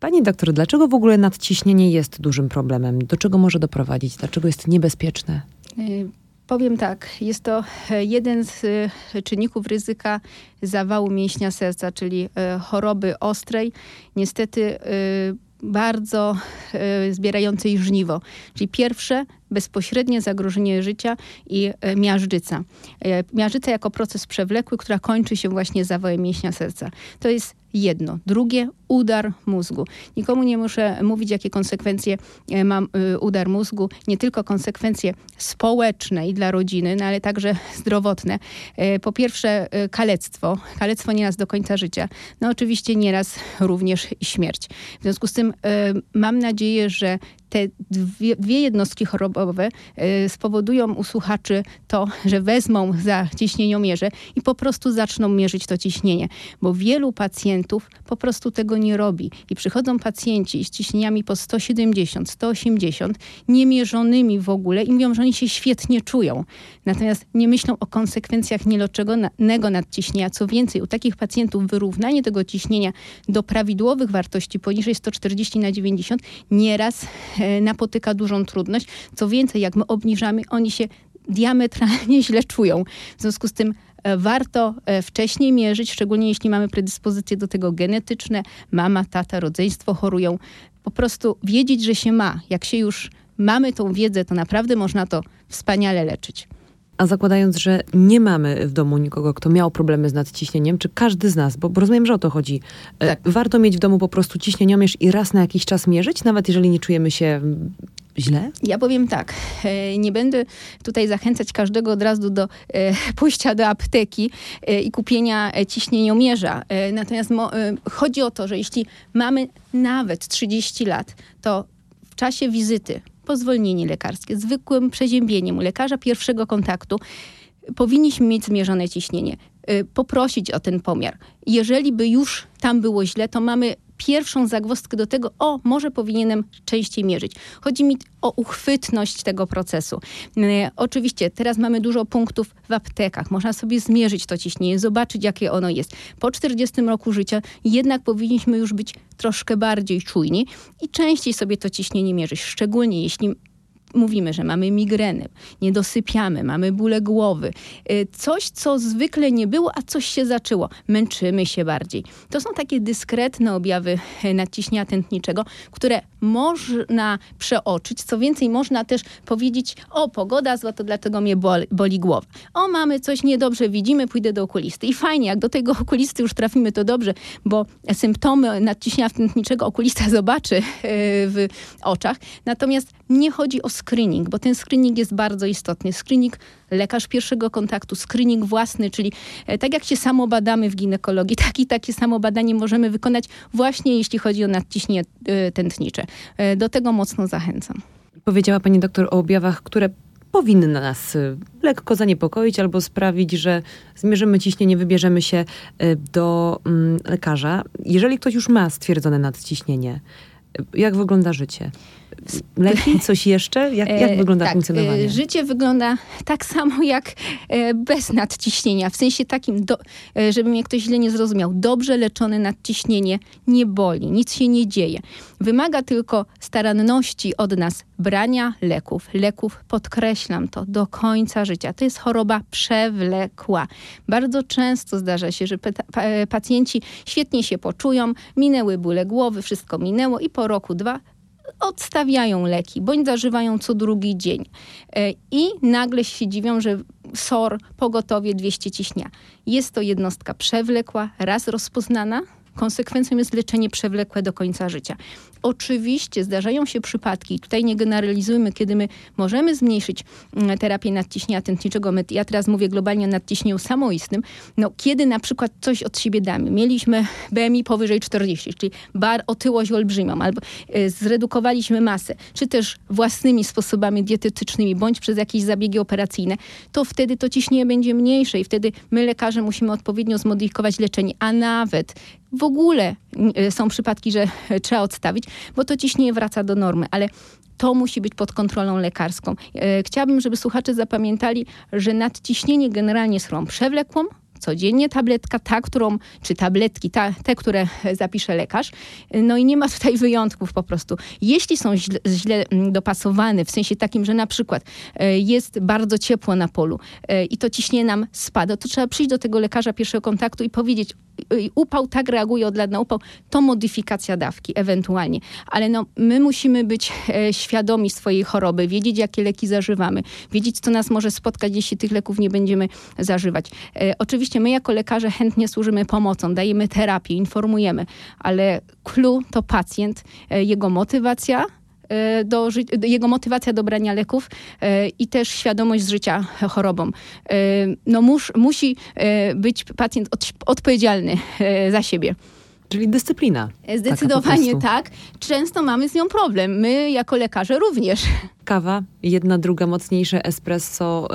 Pani doktor, dlaczego w ogóle nadciśnienie jest dużym problemem? Do czego może doprowadzić? Dlaczego jest niebezpieczne? Y, powiem tak, jest to e, jeden z e, czynników ryzyka zawału mięśnia serca, czyli e, choroby ostrej. Niestety bardzo zbierającej żniwo. Czyli pierwsze bezpośrednie zagrożenie życia i miażdżyca. Miażdżyca jako proces przewlekły, która kończy się właśnie zawałem mięśnia serca. To jest jedno. Drugie, udar mózgu. Nikomu nie muszę mówić, jakie konsekwencje e, ma e, udar mózgu. Nie tylko konsekwencje społeczne i dla rodziny, no ale także zdrowotne. E, po pierwsze, kalectwo. Kalectwo nieraz do końca życia. No oczywiście nieraz również śmierć. W związku z tym mam nadzieję, że te dwie, dwie jednostki chorobowe y, spowodują u słuchaczy to, że wezmą za ciśnieniomierze i po prostu zaczną mierzyć to ciśnienie, bo wielu pacjentów po prostu tego nie robi i przychodzą pacjenci z ciśnieniami po 170, 180, niemierzonymi w ogóle i mówią, że oni się świetnie czują. Natomiast nie myślą o konsekwencjach nieloczonego nadciśnienia. Co więcej, u takich pacjentów wyrównanie tego ciśnienia do prawidłowych wartości poniżej 140 na 90 nieraz napotyka dużą trudność. Co więcej, jak my obniżamy, oni się diametralnie źle czują. W związku z tym e, warto e, wcześniej mierzyć, szczególnie jeśli mamy predyspozycje do tego genetyczne, mama, tata, rodzeństwo chorują. Po prostu wiedzieć, że się ma. Jak się już mamy tą wiedzę, to naprawdę można to wspaniale leczyć. A zakładając, że nie mamy w domu nikogo, kto miał problemy z nadciśnieniem, czy każdy z nas, bo, bo rozumiem, że o to chodzi, e, tak. warto mieć w domu po prostu ciśnieniomierz i raz na jakiś czas mierzyć, nawet jeżeli nie czujemy się mm, źle? Ja powiem tak, e, nie będę tutaj zachęcać każdego od razu do e, pójścia do apteki i kupienia ciśnieniomierza. Natomiast chodzi o to, że jeśli mamy nawet 30 lat, to w czasie wizyty po zwolnienie lekarskie, zwykłym przeziębieniem u lekarza pierwszego kontaktu, powinniśmy mieć zmierzone ciśnienie, y, poprosić o ten pomiar. Jeżeli by już tam było źle, to mamy pierwszą zagwozdkę do tego, o, może powinienem częściej mierzyć. Chodzi mi o uchwytność tego procesu. E, oczywiście teraz mamy dużo punktów w aptekach. Można sobie zmierzyć to ciśnienie, zobaczyć, jakie ono jest. Po 40 roku życia jednak powinniśmy już być troszkę bardziej czujni i częściej sobie to ciśnienie mierzyć, szczególnie jeśli mówimy, że mamy migreny, nie dosypiamy, mamy bóle głowy, y, coś, co zwykle nie było, a coś się zaczęło, męczymy się bardziej. To są takie dyskretne objawy y, nadciśnienia tętniczego, które można przeoczyć. Co więcej, można też powiedzieć, o, pogoda zła, to dlatego mnie boli, boli głowa. O, mamy coś niedobrze, widzimy, pójdę do okulisty. I fajnie, jak do tego okulisty już trafimy, to dobrze, bo symptomy nadciśnienia tętniczego okulista zobaczy y, w oczach. Natomiast nie chodzi o screening, bo ten screening jest bardzo istotny. Screening lekarz pierwszego kontaktu, screening własny, czyli e, tak jak się samo badamy w ginekologii, tak i takie samo badanie możemy wykonać właśnie jeśli chodzi o nadciśnienie e, tętnicze. E, do tego mocno zachęcam. Powiedziała pani doktor o objawach, które powinny nas lekko zaniepokoić albo sprawić, że zmierzymy ciśnienie, wybierzemy się do mm, lekarza. Jeżeli ktoś już ma stwierdzone nadciśnienie, jak wygląda życie? Leki? Coś jeszcze? Jak, jak e, wygląda tak, funkcjonowanie? E, życie wygląda tak samo jak e, bez nadciśnienia. W sensie takim, do, żeby mnie ktoś źle nie zrozumiał. Dobrze leczone nadciśnienie nie boli, nic się nie dzieje. Wymaga tylko staranności od nas brania leków. Leków, podkreślam to, do końca życia. To jest choroba przewlekła. Bardzo często zdarza się, że pacjenci świetnie się poczują, minęły bóle głowy, wszystko minęło i po roku, dwa odstawiają leki, bądź zażywają co drugi dzień. E, I nagle się dziwią, że SOR, pogotowie 200 ciśnia. Jest to jednostka przewlekła, raz rozpoznana, konsekwencją jest leczenie przewlekłe do końca życia. Oczywiście zdarzają się przypadki, tutaj nie generalizujmy, kiedy my możemy zmniejszyć mm, terapię nadciśnienia tętniczego. Ja teraz mówię globalnie o nadciśnieniu samoistnym. No, kiedy na przykład coś od siebie damy. Mieliśmy BMI powyżej 40, czyli bar otyłość olbrzymią, albo y, zredukowaliśmy masę, czy też własnymi sposobami dietetycznymi, bądź przez jakieś zabiegi operacyjne, to wtedy to ciśnienie będzie mniejsze i wtedy my lekarze musimy odpowiednio zmodyfikować leczenie, a nawet w ogóle y, są przypadki, że trzeba odstawić, bo to ciśnienie wraca do normy, ale to musi być pod kontrolą lekarską. E, chciałabym, żeby słuchacze zapamiętali, że nadciśnienie generalnie jest chorobą przewlekłą, codziennie tabletka, ta, którą, czy tabletki, ta, te, które zapisze lekarz. No i nie ma tutaj wyjątków po prostu. Jeśli są źle, źle mm, dopasowane, w sensie takim, że na przykład e, jest bardzo ciepło na polu e, i to ciśnienie nam spada, to trzeba przyjść do tego lekarza pierwszego kontaktu i powiedzieć, upał tak reaguje od lat na upał, to modyfikacja dawki ewentualnie. Ale no, my musimy być e, świadomi swojej choroby, wiedzieć, jakie leki zażywamy, wiedzieć, co nas może spotkać, jeśli tych leków nie będziemy zażywać. E, oczywiście my jako lekarze chętnie służymy pomocą, dajemy terapię, informujemy, ale clue to pacjent, e, jego motywacja, do, jego motywacja do brania leków e, i też świadomość z życia chorobą. E, no mus, musi być pacjent od, odpowiedzialny za siebie. Czyli dyscyplina. Zdecydowanie tak. Często mamy z nią problem. My jako lekarze również. Kawa, jedna, druga mocniejsze, espresso,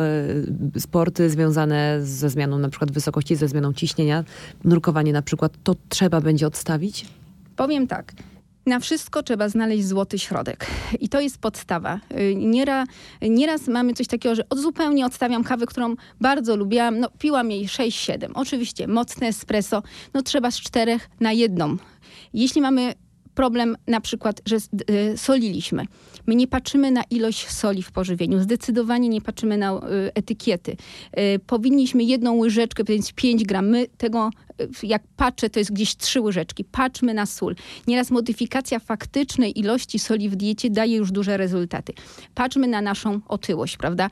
y, sporty związane ze zmianą na przykład wysokości, ze zmianą ciśnienia, nurkowanie na przykład, to trzeba będzie odstawić? Powiem tak. Na wszystko trzeba znaleźć złoty środek. I to jest podstawa. Y, nieraz, nieraz mamy coś takiego, że zupełnie odstawiam kawę, którą bardzo lubiłam. No, piłam jej 6-7. Oczywiście mocne espresso. No trzeba z czterech na jedną. Jeśli mamy problem na przykład, że y, soliliśmy. My nie patrzymy na ilość soli w pożywieniu, zdecydowanie nie patrzymy na y, etykiety. Powinniśmy jedną łyżeczkę, więc 5 gram. My tego, jak patrzę, to jest gdzieś trzy łyżeczki. Patrzmy na sól. Nieraz modyfikacja faktycznej ilości soli w diecie daje już duże rezultaty. Patrzmy na naszą otyłość, prawda?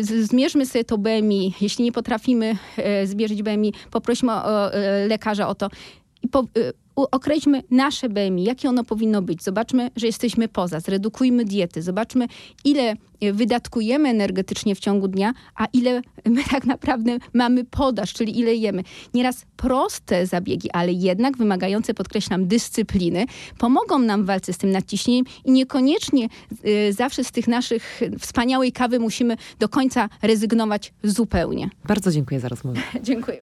Zmierzmy sobie to BMI. Jeśli nie potrafimy zmierzyć BMI, poprośmy o, lekarza o to. I po, określmy nasze BMI, jakie ono powinno być. Zobaczmy, że jesteśmy poza, zredukujmy diety, zobaczmy, ile wydatkujemy energetycznie w ciągu dnia, a ile my tak naprawdę mamy podaż, czyli ile jemy. Nieraz proste zabiegi, ale jednak wymagające, podkreślam, dyscypliny, pomogą nam w walce z tym nadciśnieniem i niekoniecznie y, zawsze z tych naszych wspaniałej kawy musimy do końca rezygnować zupełnie. Bardzo dziękuję za rozmowę. dziękuję.